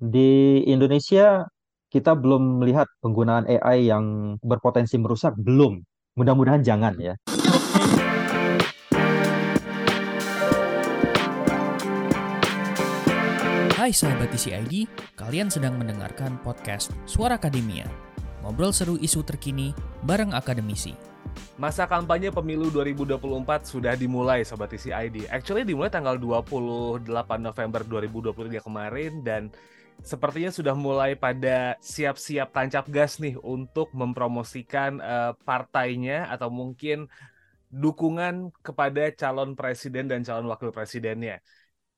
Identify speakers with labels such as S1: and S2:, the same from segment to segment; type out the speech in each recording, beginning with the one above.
S1: Di Indonesia kita belum melihat penggunaan AI yang berpotensi merusak, belum. Mudah-mudahan jangan ya.
S2: Hai sahabat TCID, kalian sedang mendengarkan podcast Suara Akademia. Ngobrol seru isu terkini bareng akademisi.
S3: Masa kampanye pemilu 2024 sudah dimulai Sobat TCID. Actually dimulai tanggal 28 November 2023 kemarin dan sepertinya sudah mulai pada siap-siap tancap gas nih untuk mempromosikan uh, partainya atau mungkin dukungan kepada calon presiden dan calon wakil presidennya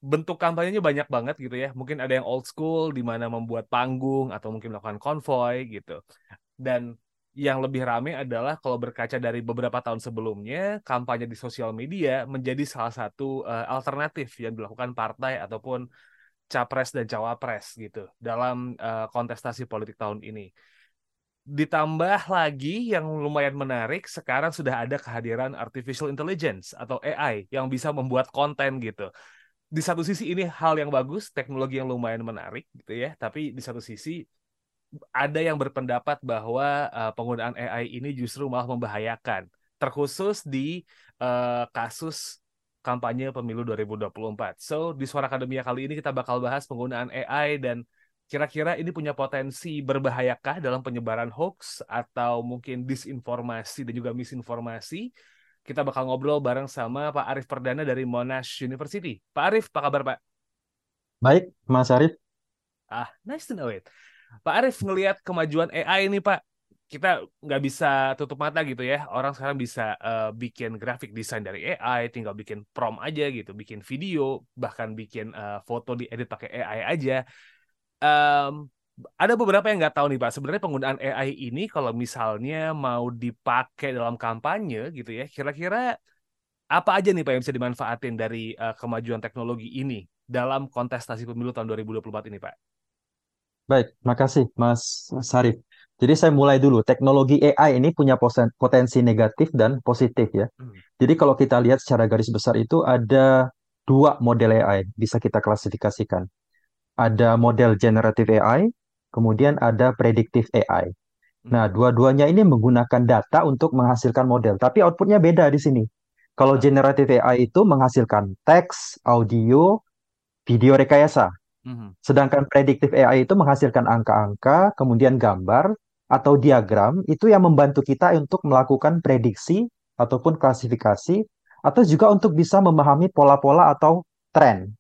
S3: bentuk kampanyenya banyak banget gitu ya. Mungkin ada yang old school di mana membuat panggung atau mungkin melakukan konvoy gitu. Dan yang lebih ramai adalah kalau berkaca dari beberapa tahun sebelumnya, kampanye di sosial media menjadi salah satu uh, alternatif yang dilakukan partai ataupun capres dan cawapres gitu dalam uh, kontestasi politik tahun ini. Ditambah lagi yang lumayan menarik, sekarang sudah ada kehadiran artificial intelligence atau AI yang bisa membuat konten gitu di satu sisi ini hal yang bagus, teknologi yang lumayan menarik gitu ya, tapi di satu sisi ada yang berpendapat bahwa uh, penggunaan AI ini justru malah membahayakan, terkhusus di uh, kasus kampanye pemilu 2024. So, di Suara Akademia kali ini kita bakal bahas penggunaan AI dan kira-kira ini punya potensi berbahayakah dalam penyebaran hoax atau mungkin disinformasi dan juga misinformasi kita bakal ngobrol bareng sama Pak Arif Perdana dari Monash University. Pak Arif, apa kabar Pak?
S1: Baik, Mas Arif.
S3: Ah, nice to know it. Pak Arif, ngelihat kemajuan AI ini Pak, kita nggak bisa tutup mata gitu ya. Orang sekarang bisa uh, bikin grafik desain dari AI, tinggal bikin prompt aja gitu, bikin video, bahkan bikin uh, foto diedit pakai AI aja. Um, ada beberapa yang nggak tahu nih Pak, sebenarnya penggunaan AI ini kalau misalnya mau dipakai dalam kampanye gitu ya, kira-kira apa aja nih Pak yang bisa dimanfaatin dari uh, kemajuan teknologi ini dalam kontestasi pemilu tahun 2024 ini Pak?
S1: Baik, makasih Mas Sarif. Jadi saya mulai dulu, teknologi AI ini punya potensi negatif dan positif ya. Hmm. Jadi kalau kita lihat secara garis besar itu ada dua model AI bisa kita klasifikasikan. Ada model generative AI kemudian ada predictive AI. Nah, hmm. dua-duanya ini menggunakan data untuk menghasilkan model, tapi outputnya beda di sini. Kalau hmm. generative AI itu menghasilkan teks, audio, video rekayasa. Hmm. Sedangkan predictive AI itu menghasilkan angka-angka, kemudian gambar atau diagram, itu yang membantu kita untuk melakukan prediksi ataupun klasifikasi, atau juga untuk bisa memahami pola-pola atau tren.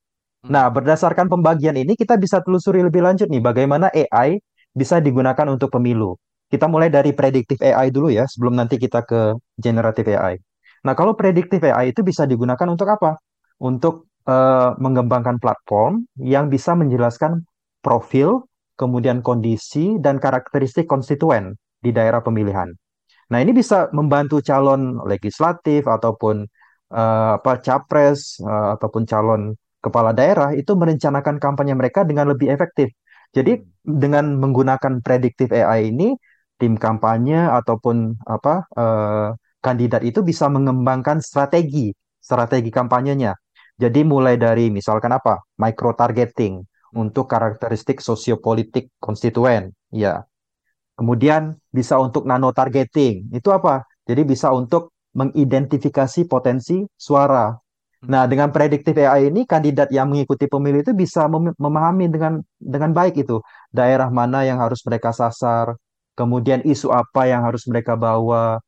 S1: Nah, berdasarkan pembagian ini kita bisa telusuri lebih lanjut nih bagaimana AI bisa digunakan untuk pemilu. Kita mulai dari predictive AI dulu ya, sebelum nanti kita ke generative AI. Nah, kalau predictive AI itu bisa digunakan untuk apa? Untuk uh, mengembangkan platform yang bisa menjelaskan profil, kemudian kondisi dan karakteristik konstituen di daerah pemilihan. Nah, ini bisa membantu calon legislatif ataupun uh, apa capres uh, ataupun calon kepala daerah itu merencanakan kampanye mereka dengan lebih efektif. Jadi hmm. dengan menggunakan predictive AI ini tim kampanye ataupun apa eh, kandidat itu bisa mengembangkan strategi strategi kampanyenya. Jadi mulai dari misalkan apa micro targeting. Untuk karakteristik sosiopolitik konstituen, ya. Kemudian bisa untuk nano targeting. Itu apa? Jadi bisa untuk mengidentifikasi potensi suara Nah, dengan predictive AI ini kandidat yang mengikuti pemilu itu bisa mem memahami dengan dengan baik itu daerah mana yang harus mereka sasar, kemudian isu apa yang harus mereka bawa,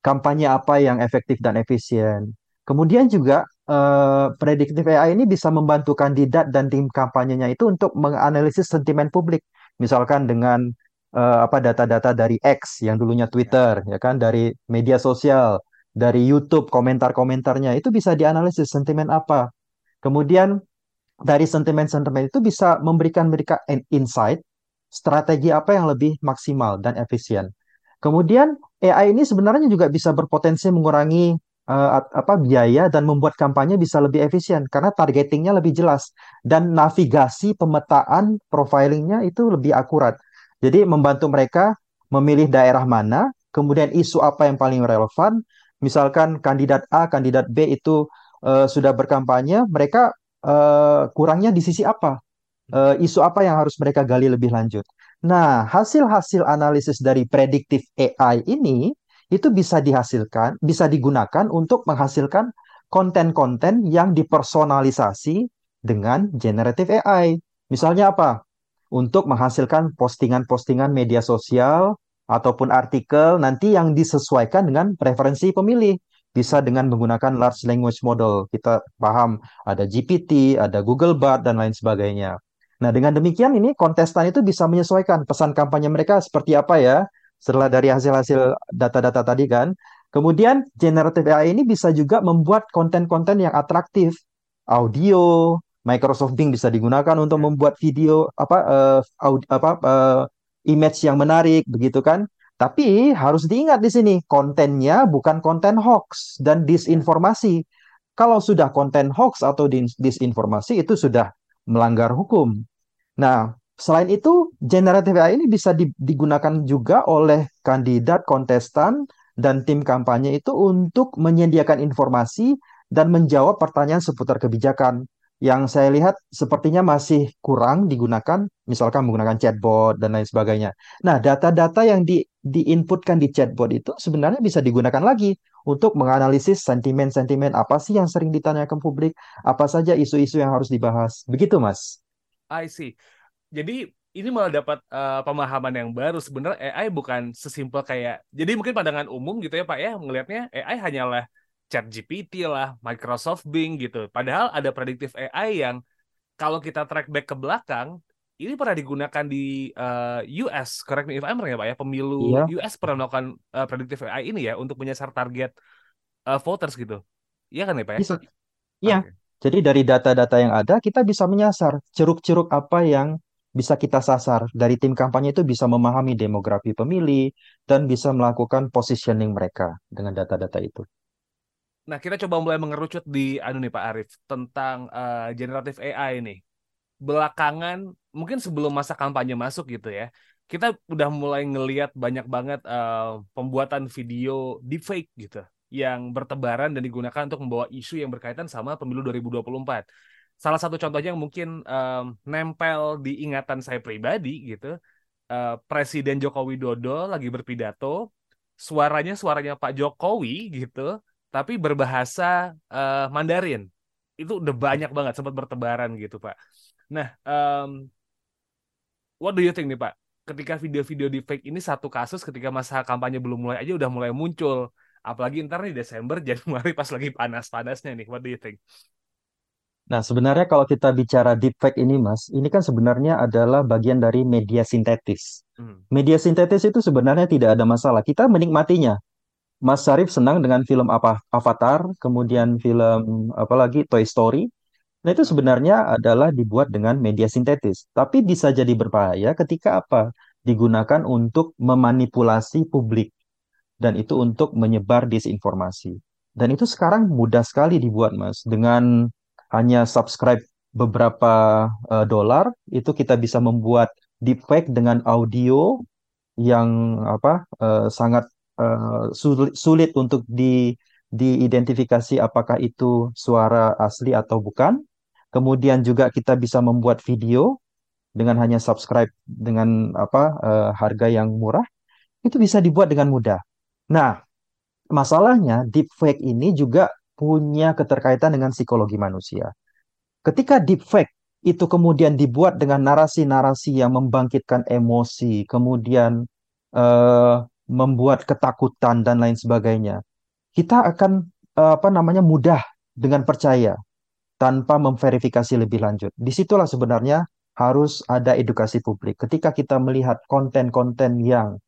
S1: kampanye apa yang efektif dan efisien. Kemudian juga uh, predictive AI ini bisa membantu kandidat dan tim kampanyenya itu untuk menganalisis sentimen publik. Misalkan dengan uh, apa data-data dari X yang dulunya Twitter, ya kan, dari media sosial dari YouTube komentar-komentarnya itu bisa dianalisis sentimen apa. Kemudian dari sentimen-sentimen itu bisa memberikan mereka insight strategi apa yang lebih maksimal dan efisien. Kemudian AI ini sebenarnya juga bisa berpotensi mengurangi uh, apa biaya dan membuat kampanye bisa lebih efisien karena targetingnya lebih jelas dan navigasi pemetaan profilingnya itu lebih akurat. Jadi membantu mereka memilih daerah mana, kemudian isu apa yang paling relevan, misalkan kandidat A, kandidat B itu uh, sudah berkampanye, mereka uh, kurangnya di sisi apa? uh, isu apa yang harus mereka gali lebih lanjut. Nah, hasil-hasil analisis dari prediktif AI ini itu bisa dihasilkan, bisa digunakan untuk menghasilkan konten-konten yang dipersonalisasi dengan generative AI. Misalnya apa? Untuk menghasilkan postingan-postingan media sosial ataupun artikel nanti yang disesuaikan dengan preferensi pemilih. Bisa dengan menggunakan large language model. Kita paham ada GPT, ada Google Bard, dan lain sebagainya. Nah, dengan demikian ini kontestan itu bisa menyesuaikan pesan kampanye mereka seperti apa ya, setelah dari hasil-hasil data-data tadi kan. Kemudian generative AI ini bisa juga membuat konten-konten yang atraktif, audio, Microsoft Bing bisa digunakan untuk membuat video apa uh, aud, apa uh, image yang menarik begitu kan. Tapi harus diingat di sini kontennya bukan konten hoax dan disinformasi. Kalau sudah konten hoax atau disinformasi itu sudah melanggar hukum. Nah, selain itu generative AI ini bisa digunakan juga oleh kandidat, kontestan dan tim kampanye itu untuk menyediakan informasi dan menjawab pertanyaan seputar kebijakan yang saya lihat sepertinya masih kurang digunakan, misalkan menggunakan chatbot dan lain sebagainya. Nah, data-data yang di diinputkan di chatbot itu sebenarnya bisa digunakan lagi untuk menganalisis sentimen-sentimen apa sih yang sering ditanyakan publik, apa saja isu-isu yang harus dibahas. Begitu, Mas.
S3: I see. Jadi ini malah dapat uh, pemahaman yang baru. Sebenarnya AI bukan sesimpel kayak. Jadi mungkin pandangan umum gitu ya Pak ya, melihatnya AI hanyalah Chat GPT lah, Microsoft Bing gitu. Padahal ada prediktif AI yang kalau kita track back ke belakang, ini pernah digunakan di uh, eh, US, correct me if I'm wrong ya Pak ya, pemilu yeah. US pernah melakukan uh, prediktif AI ini ya untuk menyasar target uh, voters gitu. Iya kan ya Pak ya?
S1: Iya. Okay. Jadi dari data-data yang ada kita bisa menyasar ceruk-ceruk apa yang bisa kita sasar. Dari tim kampanye itu bisa memahami demografi pemilih dan bisa melakukan positioning mereka dengan data-data itu.
S3: Nah, kita coba mulai mengerucut di anu nih Pak Arif tentang uh, generatif AI ini. Belakangan mungkin sebelum masa kampanye masuk gitu ya. Kita udah mulai ngeliat banyak banget uh, pembuatan video deepfake gitu yang bertebaran dan digunakan untuk membawa isu yang berkaitan sama pemilu 2024. Salah satu contohnya yang mungkin um, nempel di ingatan saya pribadi gitu, uh, Presiden Joko Widodo lagi berpidato, suaranya suaranya Pak Jokowi gitu, tapi berbahasa uh, Mandarin. Itu udah banyak banget sempat bertebaran gitu, Pak. Nah, um, what do you think nih, Pak? Ketika video-video di fake ini satu kasus ketika masa kampanye belum mulai aja udah mulai muncul. Apalagi ntar nih Desember, Januari pas lagi panas-panasnya nih. What do you think?
S1: Nah, sebenarnya kalau kita bicara deepfake ini, Mas, ini kan sebenarnya adalah bagian dari media sintetis. Hmm. Media sintetis itu sebenarnya tidak ada masalah. Kita menikmatinya. Mas Syarif senang dengan film apa Avatar, kemudian film apa lagi Toy Story. Nah, itu sebenarnya adalah dibuat dengan media sintetis, tapi bisa jadi berbahaya ketika apa? Digunakan untuk memanipulasi publik dan itu untuk menyebar disinformasi. Dan itu sekarang mudah sekali dibuat, Mas. Dengan hanya subscribe beberapa uh, dolar, itu kita bisa membuat deepfake dengan audio yang apa uh, sangat uh, sulit, sulit untuk di diidentifikasi apakah itu suara asli atau bukan. Kemudian juga kita bisa membuat video dengan hanya subscribe dengan apa uh, harga yang murah. Itu bisa dibuat dengan mudah. Nah, masalahnya deepfake ini juga punya keterkaitan dengan psikologi manusia. Ketika deepfake itu kemudian dibuat dengan narasi-narasi yang membangkitkan emosi, kemudian uh, membuat ketakutan dan lain sebagainya, kita akan eh, apa namanya mudah dengan percaya tanpa memverifikasi lebih lanjut. Di situlah sebenarnya harus ada edukasi publik. Ketika kita melihat konten-konten yang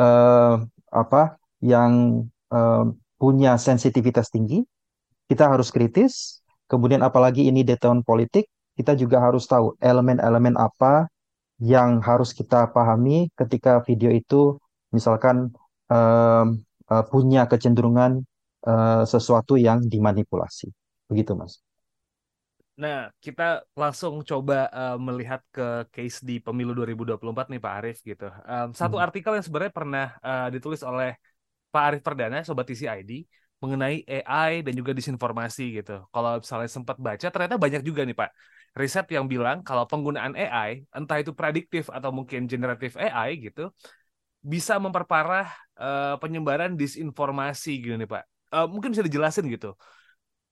S1: uh, apa yang uh, punya sensitivitas tinggi, kita harus kritis. Kemudian apalagi ini di tahun politik, kita juga harus tahu elemen-elemen apa yang harus kita pahami ketika video itu misalkan uh, uh, punya kecenderungan uh, sesuatu yang dimanipulasi. Begitu, Mas.
S3: Nah, kita langsung coba uh, melihat ke case di pemilu 2024 nih Pak Arief gitu. Um, satu hmm. artikel yang sebenarnya pernah uh, ditulis oleh Pak Arief Perdana, Sobat TCID, mengenai AI dan juga disinformasi gitu. Kalau misalnya sempat baca, ternyata banyak juga nih Pak riset yang bilang kalau penggunaan AI, entah itu prediktif atau mungkin generatif AI gitu, bisa memperparah uh, penyebaran disinformasi gitu nih Pak. Uh, mungkin bisa dijelasin gitu.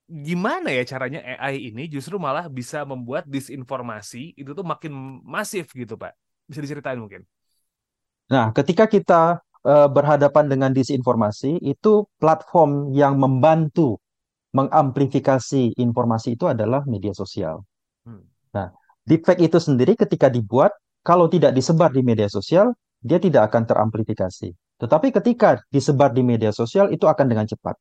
S3: Gimana ya caranya AI ini justru malah bisa membuat disinformasi itu tuh makin masif gitu Pak. Bisa diceritain mungkin.
S1: Nah, ketika kita uh, berhadapan dengan disinformasi, itu platform yang membantu mengamplifikasi informasi itu adalah media sosial. Hmm. Nah, deepfake itu sendiri ketika dibuat, kalau tidak disebar di media sosial, dia tidak akan teramplifikasi. Tetapi ketika disebar di media sosial, itu akan dengan cepat.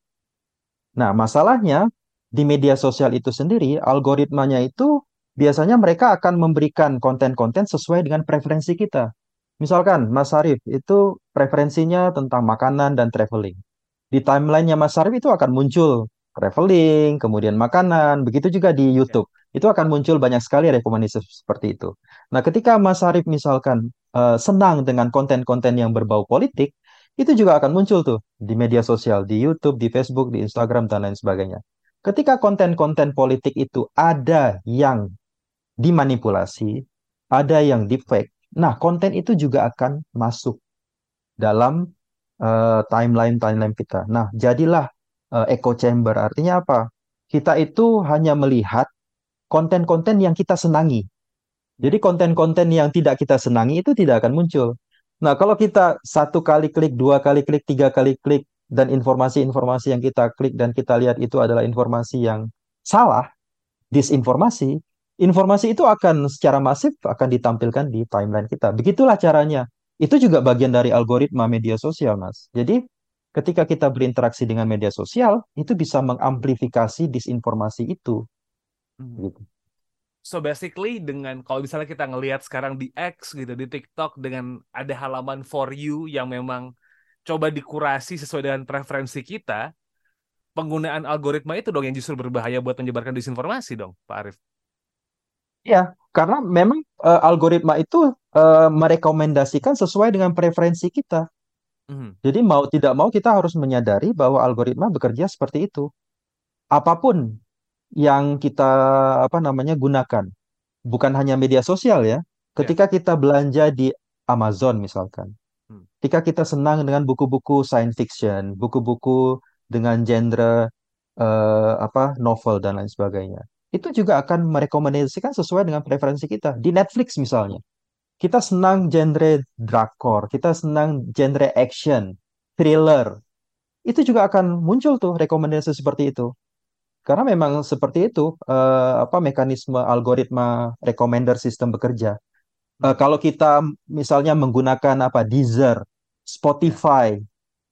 S1: Nah, masalahnya di media sosial itu sendiri, algoritmanya itu biasanya mereka akan memberikan konten-konten sesuai dengan preferensi kita. Misalkan Mas Arif itu preferensinya tentang makanan dan traveling. Di timelinenya Mas Arif itu akan muncul traveling, kemudian makanan, begitu juga di YouTube. Itu akan muncul banyak sekali rekomendasi seperti itu. Nah, ketika Mas Arif misalkan uh, senang dengan konten-konten yang berbau politik, itu juga akan muncul tuh di media sosial, di YouTube, di Facebook, di Instagram, dan lain sebagainya. Ketika konten-konten politik itu ada yang dimanipulasi, ada yang deepfake, nah konten itu juga akan masuk dalam uh, timeline-timeline kita. Nah, jadilah uh, echo chamber. Artinya apa? Kita itu hanya melihat konten-konten yang kita senangi. Jadi konten-konten yang tidak kita senangi itu tidak akan muncul. Nah, kalau kita satu kali klik, dua kali klik, tiga kali klik, dan informasi-informasi yang kita klik dan kita lihat itu adalah informasi yang salah, disinformasi, informasi itu akan secara masif akan ditampilkan di timeline kita. Begitulah caranya. Itu juga bagian dari algoritma media sosial, Mas. Jadi ketika kita berinteraksi dengan media sosial, itu bisa mengamplifikasi disinformasi itu. Hmm. Gitu.
S3: So basically dengan kalau misalnya kita ngelihat sekarang di X gitu di TikTok dengan ada halaman for you yang memang coba dikurasi sesuai dengan preferensi kita, penggunaan algoritma itu dong yang justru berbahaya buat menyebarkan disinformasi dong, Pak Arif.
S1: Ya, karena memang uh, algoritma itu uh, merekomendasikan sesuai dengan preferensi kita. Mm-hmm. Jadi mau tidak mau kita harus menyadari bahwa algoritma bekerja seperti itu. Apa pun yang kita apa namanya gunakan, bukan hanya media sosial ya. Ketika yeah. kita belanja di Amazon misalkan, hmm. ketika kita senang dengan buku-buku science fiction, buku-buku dengan genre uh, apa novel dan lain sebagainya, itu juga akan merekomendasikan sesuai dengan preferensi kita. Di Netflix misalnya, kita senang genre drakor, kita senang genre action, thriller. Itu juga akan muncul tuh rekomendasi seperti itu. Karena memang seperti itu uh, apa mekanisme algoritma recommender sistem bekerja. Uh, kalau kita misalnya menggunakan apa Deezer, Spotify,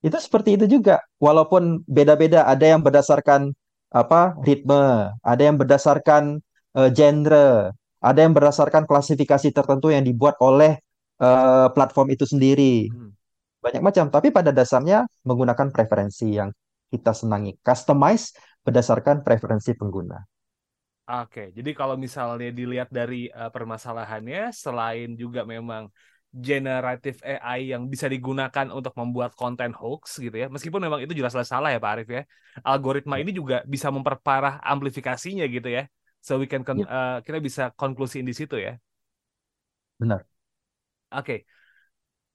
S1: itu seperti itu juga. Walaupun beda-beda, ada yang berdasarkan apa ritme, ada yang berdasarkan uh, genre, ada yang berdasarkan klasifikasi tertentu yang dibuat oleh uh, platform itu sendiri. Hmm. Banyak macam, tapi pada dasarnya menggunakan preferensi yang kita senangi. Customize berdasarkan preferensi pengguna.
S3: Oke, jadi kalau misalnya dilihat dari uh, permasalahannya, selain juga memang generatif AI yang bisa digunakan untuk membuat konten hoax gitu ya. Meskipun memang itu jelas-jelas salah ya Pak Arif ya. Algoritma ya. ini juga bisa memperparah amplifikasinya gitu ya. So we can yeah. Uh, kita bisa konklusiin di situ ya.
S1: Benar.
S3: Oke. Okay.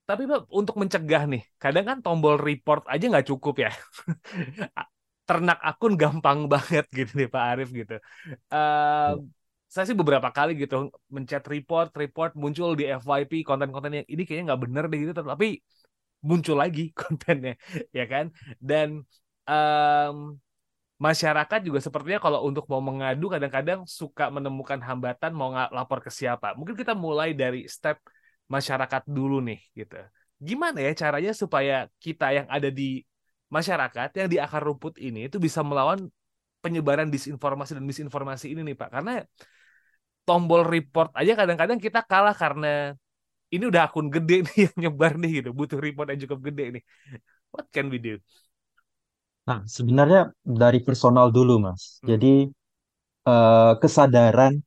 S3: Tapi Pak, untuk mencegah nih, kadang kan tombol report aja nggak cukup ya. Ternak akun gampang banget gitu nih Pak Arif gitu. Uh, saya sih beberapa kali gitu mencet report, report muncul di FYP konten-konten yang ini kayaknya nggak bener deh gitu, tapi muncul lagi kontennya, ya kan? Dan um, masyarakat juga sepertinya kalau untuk mau mengadu kadang-kadang suka menemukan hambatan mau lapor ke siapa. Mungkin kita mulai dari step masyarakat dulu nih gitu. Gimana ya caranya supaya kita yang ada di masyarakat yang di akar rumput ini itu bisa melawan penyebaran disinformasi dan misinformasi ini nih Pak. Karena tombol report aja kadang-kadang kita kalah karena ini udah akun gede nih yang nyebar nih gitu, butuh report yang cukup gede nih. What can we do?
S1: Nah, sebenarnya dari personal dulu, Mas. Hmm. Jadi uh, kesadaran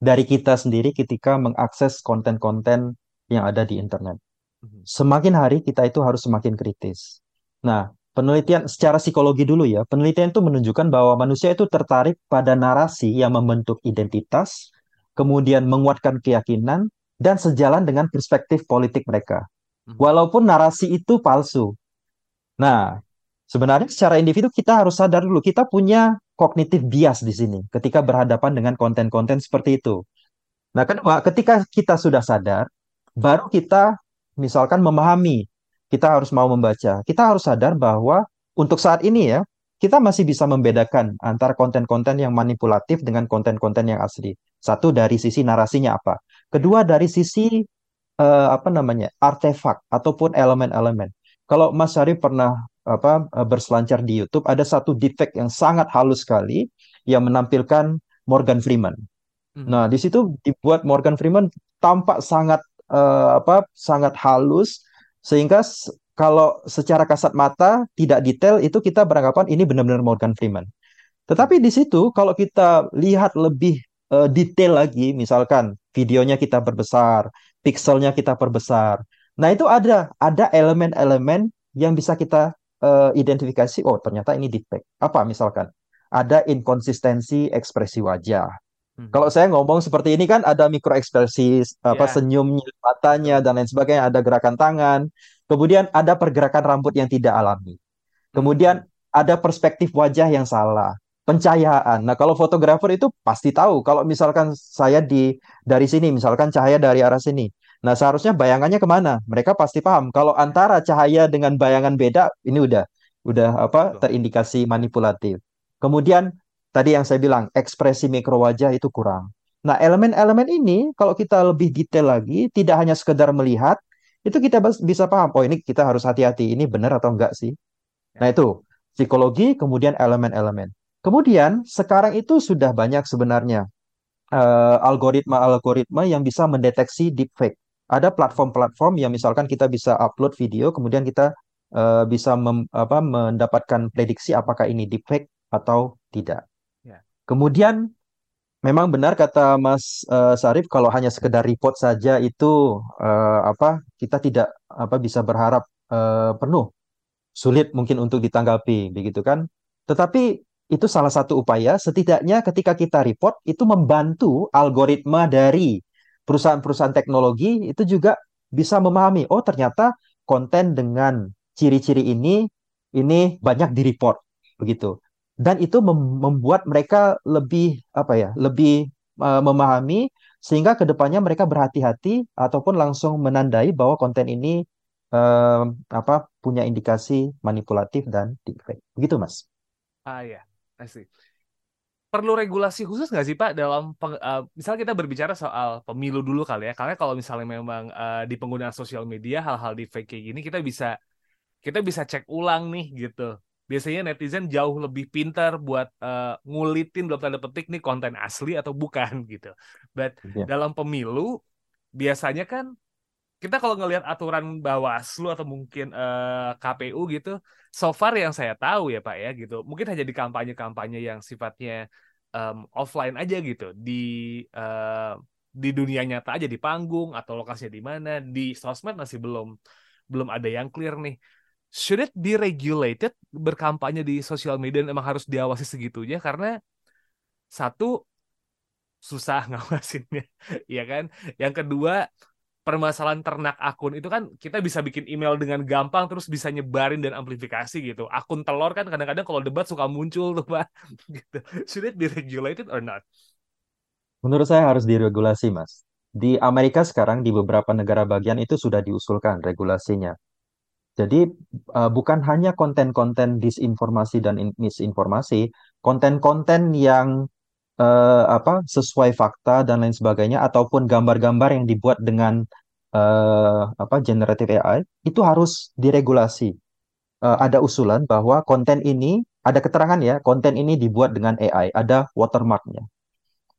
S1: dari kita sendiri ketika mengakses konten-konten yang ada di internet. Hmm. Semakin hari kita itu harus semakin kritis. Nah, penelitian secara psikologi dulu ya, penelitian itu menunjukkan bahwa manusia itu tertarik pada narasi yang membentuk identitas kemudian menguatkan keyakinan, dan sejalan dengan perspektif politik mereka.
S3: Mhm.
S1: Walaupun narasi itu palsu. Nah, sebenarnya secara individu kita harus sadar dulu, kita punya kognitif bias di sini ketika berhadapan dengan konten-konten seperti itu. Nah, kedua, ketika kita sudah sadar, baru kita misalkan memahami, kita harus mau membaca. Kita harus sadar bahwa untuk saat ini ya, kita masih bisa membedakan antara konten-konten yang manipulatif dengan konten-konten yang asli. Satu dari sisi narasinya apa. Kedua dari sisi uh, apa namanya artefak ataupun elemen-elemen. Kalau Mas Syarif pernah apa uh, berselancar di YouTube, ada satu defect yang sangat halus sekali yang menampilkan Morgan Freeman. Hmm. Nah, di situ dibuat Morgan Freeman tampak sangat uh, apa sangat halus sehingga kalau secara kasat mata tidak detail itu kita beranggapan ini benar-benar Morgan Freeman. Tetapi di situ kalau kita lihat lebih uh, detail lagi, misalkan videonya kita perbesar, pixelnya kita perbesar. Nah, itu ada ada elemen-elemen yang bisa kita uh, identifikasi oh ternyata ini defect. Apa misalkan? Ada inkonsistensi ekspresi wajah. Hmm. Kalau saya ngomong seperti ini kan ada mikro ekspresi apa yeah. senyumnya, matanya dan lain sebagainya, ada gerakan tangan. Kemudian ada pergerakan rambut yang tidak alami. Kemudian ada perspektif wajah yang salah, pencahayaan. Nah, kalau fotografer itu pasti tahu kalau misalkan saya di dari sini, misalkan cahaya dari arah sini. Nah, seharusnya bayangannya ke mana? Mereka pasti paham. Kalau antara cahaya dengan bayangan beda, ini udah udah apa terindikasi manipulatif. Kemudian tadi yang saya bilang ekspresi mikro wajah itu kurang. Nah, elemen-elemen ini kalau kita lebih detail lagi, tidak hanya sekedar melihat, itu kita bisa paham, oh ini kita harus hati-hati, ini benar atau enggak sih? Nah ya. itu, psikologi, kemudian elemen-elemen. Kemudian sekarang itu sudah banyak sebenarnya uh, algoritma-algoritma yang bisa mendeteksi deepfake. Ada platform-platform yang misalkan kita bisa upload video, kemudian kita uh, bisa mem, apa, mendapatkan prediksi apakah ini deepfake atau tidak. Ya. Kemudian memang benar kata Mas uh, Sarif kalau hanya sekedar report saja itu uh, apa kita tidak apa bisa berharap uh, penuh. Sulit mungkin untuk ditanggapi begitu kan? Tetapi itu salah satu upaya setidaknya ketika kita report itu membantu algoritma dari perusahaan-perusahaan teknologi itu juga bisa memahami oh ternyata konten dengan ciri-ciri ini ini banyak di report begitu dan itu mem membuat mereka lebih apa ya lebih uh, memahami sehingga ke depannya mereka berhati-hati ataupun langsung menandai bahwa konten ini uh, apa punya indikasi manipulatif dan deepfake. Begitu mas.
S3: Ah ya asik perlu regulasi khusus nggak sih Pak dalam peng, uh, misalnya kita berbicara soal pemilu dulu kali ya karena kalau misalnya memang uh, di penggunaan sosial media hal-hal di fake kayak gini kita bisa kita bisa cek ulang nih gitu biasanya netizen jauh lebih pintar buat uh, ngulitin dalam tanda petik nih konten asli atau bukan gitu. But yeah. dalam pemilu biasanya kan kita kalau ngelihat aturan Bawaslu atau mungkin uh, eh, KPU gitu, so far yang saya tahu ya Pak ya gitu, mungkin hanya di kampanye-kampanye yang sifatnya um, offline aja gitu, di uh, di dunia nyata aja di panggung atau lokasinya di mana, di sosmed masih belum belum ada yang clear nih should it be regulated berkampanye di sosial media emang harus diawasi segitunya? Karena satu susah ngawasinnya ya kan? Yang kedua permasalahan ternak akun itu kan kita bisa bikin email dengan gampang terus bisa nyebarin dan amplifikasi gitu. Akun telur kan kadang-kadang kalau debat suka muncul tuh pak gitu. Should it be regulated or not?
S1: Menurut saya harus diregulasi mas. Di Amerika sekarang di beberapa negara bagian itu sudah diusulkan regulasinya jadi uh, bukan hanya konten-konten disinformasi dan misinformasi, konten-konten yang uh, apa sesuai fakta dan lain sebagainya ataupun gambar-gambar yang dibuat dengan uh, apa generative AI itu harus diregulasi. Uh, ada usulan bahwa konten ini ada keterangan ya, konten ini dibuat dengan AI, ada watermarknya.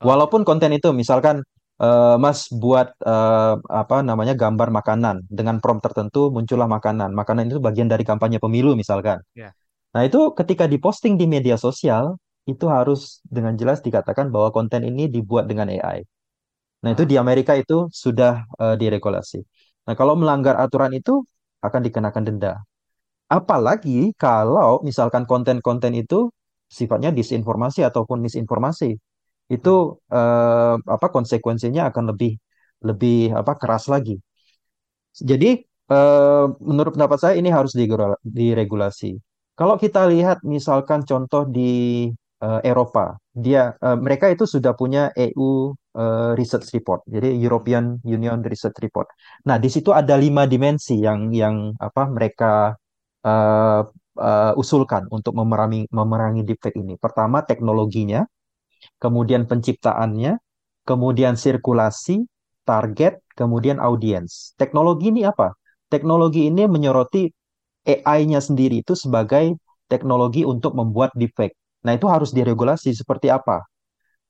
S1: Walaupun konten itu misalkan uh, Mas buat uh, apa namanya gambar makanan dengan prompt tertentu muncullah makanan. Makanan itu bagian dari kampanye pemilu misalkan. Yeah. Nah itu ketika diposting di media sosial itu harus dengan jelas dikatakan bahwa konten ini dibuat dengan AI. Nah itu di ah. Amerika itu sudah uh, diregulasi. Nah kalau melanggar aturan itu akan dikenakan denda. Apalagi kalau misalkan konten-konten itu sifatnya disinformasi ataupun misinformasi itu uh, apa konsekuensinya akan lebih lebih apa keras lagi. Jadi uh, menurut pendapat saya ini harus diregulasi. Kalau kita lihat misalkan contoh di uh, Eropa, dia uh, mereka itu sudah punya EU uh, Research Report, jadi European Union Research Report. Nah di situ ada lima dimensi yang yang apa mereka uh, uh, usulkan untuk memerangi memerangi deepfake ini. Pertama teknologinya, kemudian penciptaannya, kemudian sirkulasi, target, kemudian audiens. Teknologi ini apa? Teknologi ini menyoroti AI-nya sendiri itu sebagai teknologi untuk membuat deepfake. Nah, itu harus diregulasi seperti apa?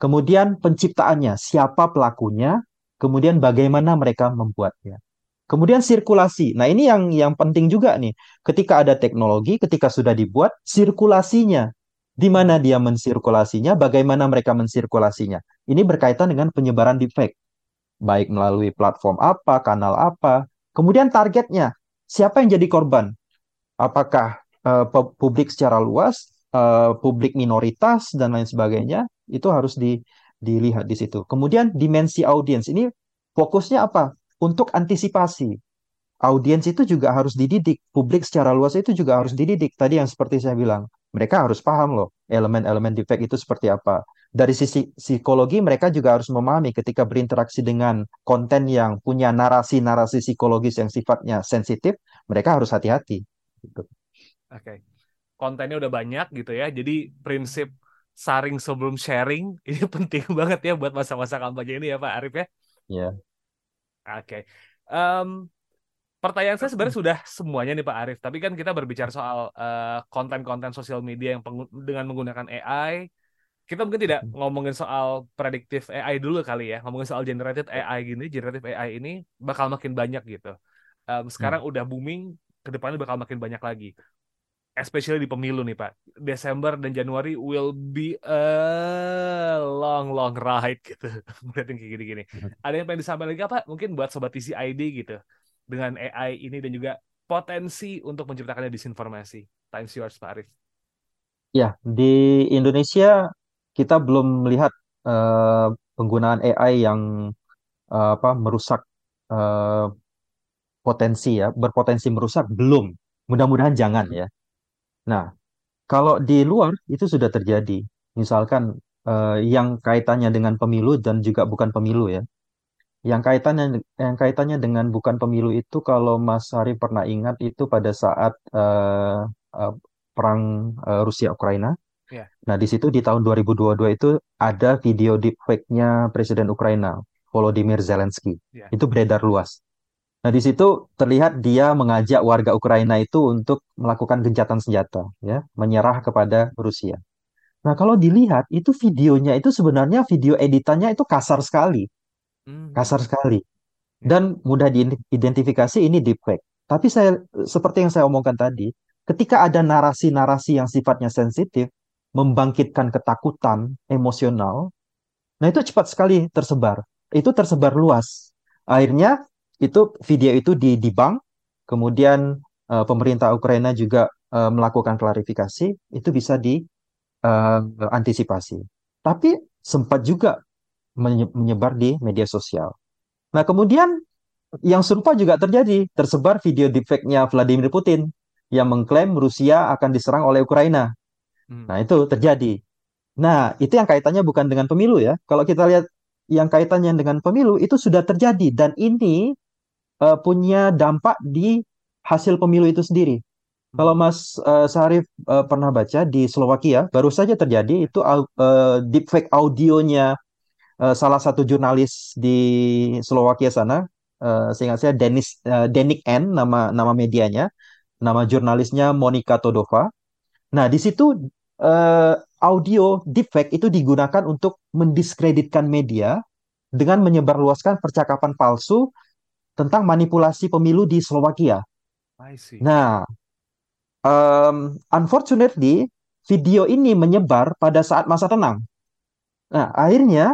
S1: Kemudian penciptaannya, siapa pelakunya, kemudian bagaimana mereka membuatnya. Kemudian sirkulasi. Nah, ini yang yang penting juga nih. Ketika ada teknologi, ketika sudah dibuat, sirkulasinya. Di mana dia mensirkulasinya, bagaimana mereka mensirkulasinya. Ini berkaitan dengan penyebaran deepfake. Baik melalui platform apa, kanal apa. Kemudian targetnya, siapa yang jadi korban? apakah uh, publik secara luas, uh, publik minoritas dan lain sebagainya itu harus di, dilihat di situ. Kemudian dimensi audiens ini fokusnya apa? Untuk antisipasi. Audiens itu juga harus dididik, publik secara luas itu juga harus dididik. Tadi yang seperti saya bilang, mereka harus paham loh elemen-elemen defect itu seperti apa. Dari sisi psikologi mereka juga harus memahami ketika berinteraksi dengan konten yang punya narasi-narasi psikologis yang sifatnya sensitif, mereka harus hati-hati
S3: gitu. Oke. Okay. Kontennya udah banyak gitu ya. Jadi prinsip saring sebelum sharing ini penting banget ya buat masa-masa kampanye ini ya Pak Arif ya.
S1: Iya. Yeah.
S3: Oke. Okay. Um, pertanyaan saya sebenarnya sudah semuanya nih Pak Arif. Tapi kan kita berbicara soal uh, konten-konten sosial media yang dengan menggunakan AI. Kita mungkin tidak ngomongin soal prediktif AI dulu kali ya. Ngomongin soal generated AI gini, generative AI ini bakal makin banyak gitu. Um, sekarang hmm. udah booming ke depannya bakal makin banyak lagi especially di pemilu nih Pak. Desember dan Januari will be a long long ride gitu. Melihat kayak gini-gini. Hmm. Ada yang pengen disampaikan lagi apa? Mungkin buat sobat TCID gitu. Dengan AI ini dan juga potensi untuk menciptakannya disinformasi. Times yours Pak Arif.
S1: Ya, di Indonesia kita belum melihat uh, penggunaan AI yang uh, apa merusak uh, potensi ya, berpotensi merusak belum. Mudah-mudahan jangan ya. Nah, kalau di luar itu sudah terjadi. Misalkan eh, yang kaitannya dengan pemilu dan juga bukan pemilu ya. Yang kaitannya yang kaitannya dengan bukan pemilu itu kalau Mas Hari pernah ingat itu pada saat eh, eh, perang eh, Rusia Ukraina. Yeah. Nah, di situ di tahun 2022 itu ada video deepfake-nya Presiden Ukraina, Volodymyr Zelensky. Yeah. Itu beredar luas. Nah, di situ terlihat dia mengajak warga Ukraina itu untuk melakukan gencatan senjata, ya, menyerah kepada Rusia. Nah, kalau dilihat itu videonya itu sebenarnya video editannya itu kasar sekali, hmm. kasar sekali, ya. dan mudah diidentifikasi ini deepfake. Tapi saya seperti yang saya omongkan tadi, ketika ada narasi-narasi yang sifatnya sensitif, membangkitkan ketakutan emosional, nah itu cepat sekali tersebar. Itu tersebar luas. Akhirnya itu video itu di di bank, kemudian uh, pemerintah Ukraina juga uh, melakukan klarifikasi, itu bisa diantisipasi. Eh, uh, Tapi sempat juga menyebar di media sosial. Nah, kemudian yang serupa juga terjadi, tersebar video deepfake-nya Vladimir Putin yang mengklaim Rusia akan diserang oleh Ukraina. Hmm. Nah, itu terjadi. Nah, itu yang kaitannya bukan dengan pemilu ya. Kalau kita lihat yang kaitannya dengan pemilu itu sudah terjadi dan ini uh, punya dampak di hasil pemilu itu sendiri. Hmm. Kalau Mas uh, Sarif uh, pernah baca di Slovakia, baru saja terjadi itu uh, deepfake audionya uh, salah satu jurnalis di Slovakia sana, uh, seingat saya Denis uh, Denik N nama nama medianya, nama jurnalisnya Monika Todova. Nah di situ uh, audio deepfake itu digunakan untuk mendiskreditkan media dengan menyebarluaskan percakapan palsu tentang manipulasi pemilu di Slovakia. Nah, um, unfortunately, video ini menyebar pada saat masa tenang. Nah, akhirnya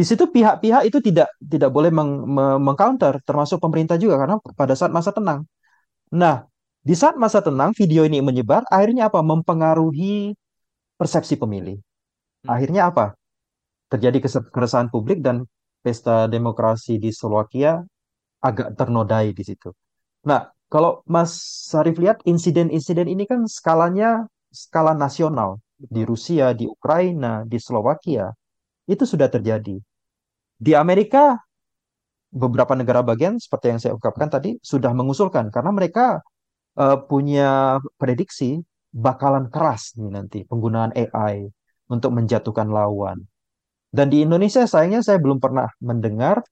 S1: di situ pihak-pihak itu tidak tidak boleh meng, mengcounter, termasuk pemerintah juga karena pada saat masa tenang. Nah, di saat masa tenang video ini menyebar, akhirnya apa? Mempengaruhi persepsi pemilih. Hmm. Akhirnya apa? terjadi keresahan publik dan pesta demokrasi di Slovakia agak ternodai di situ. Nah, kalau Mas Sarif lihat insiden-insiden ini kan skalanya skala nasional di Rusia, di Ukraina, di Slovakia itu sudah terjadi. Di Amerika beberapa negara bagian seperti yang saya ungkapkan tadi sudah mengusulkan karena mereka uh, punya prediksi bakalan keras nih nanti penggunaan AI untuk menjatuhkan lawan. Dan di Indonesia sayangnya saya belum pernah mendengar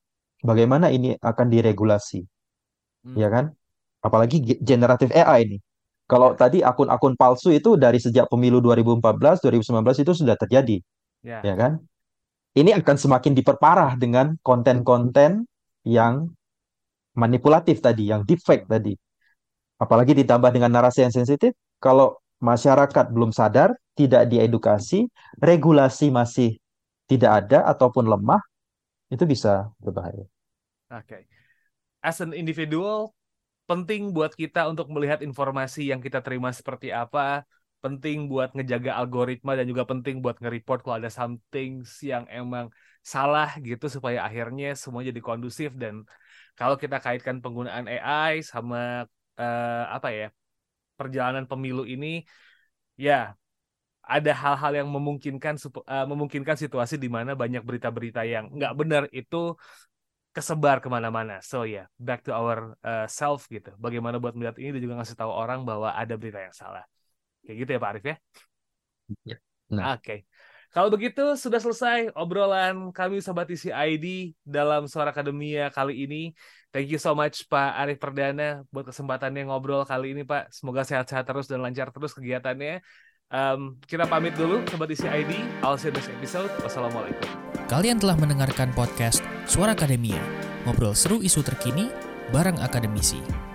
S1: bagaimana ini akan diregulasi. Hmm. Ya kan? Apalagi generatif AI ini. Kalau ya. tadi akun-akun palsu itu dari sejak pemilu 2014, 2019 itu sudah terjadi. Ya, ya kan? Ini akan semakin diperparah dengan konten-konten yang manipulatif tadi, yang deepfake tadi. Apalagi ditambah dengan narasi yang sensitif, kalau masyarakat belum sadar, tidak diedukasi, regulasi masih tidak ada ataupun lemah, itu bisa berbahaya.
S3: Oke. Okay. As an individual, penting buat kita untuk melihat informasi yang kita terima seperti apa, penting buat ngejaga algoritma dan juga penting buat nge-report kalau ada something yang emang salah gitu supaya akhirnya semua jadi kondusif dan kalau kita kaitkan penggunaan AI sama uh, apa ya perjalanan pemilu ini ya ada hal-hal yang memungkinkan uh, memungkinkan situasi di mana banyak berita-berita yang nggak benar itu kesebar ke mana-mana. So ya, yeah, back to our uh, self gitu. Bagaimana buat melihat ini dan juga ngasih tahu orang bahwa ada berita yang salah. Kayak gitu ya Pak Arif ya?
S1: ya nah.
S3: Oke. Okay. Kalau begitu sudah selesai obrolan kami Sobat Isi ID dalam Suara Akademia kali ini. Thank you so much Pak Arif Perdana buat kesempatannya ngobrol kali ini Pak. Semoga sehat-sehat terus dan lancar terus kegiatannya. Um, kita pamit dulu Sobat Isi ID. I'll see you next episode. Wassalamualaikum.
S2: Kalian telah mendengarkan podcast Suara Akademia. Ngobrol seru isu terkini bareng akademisi.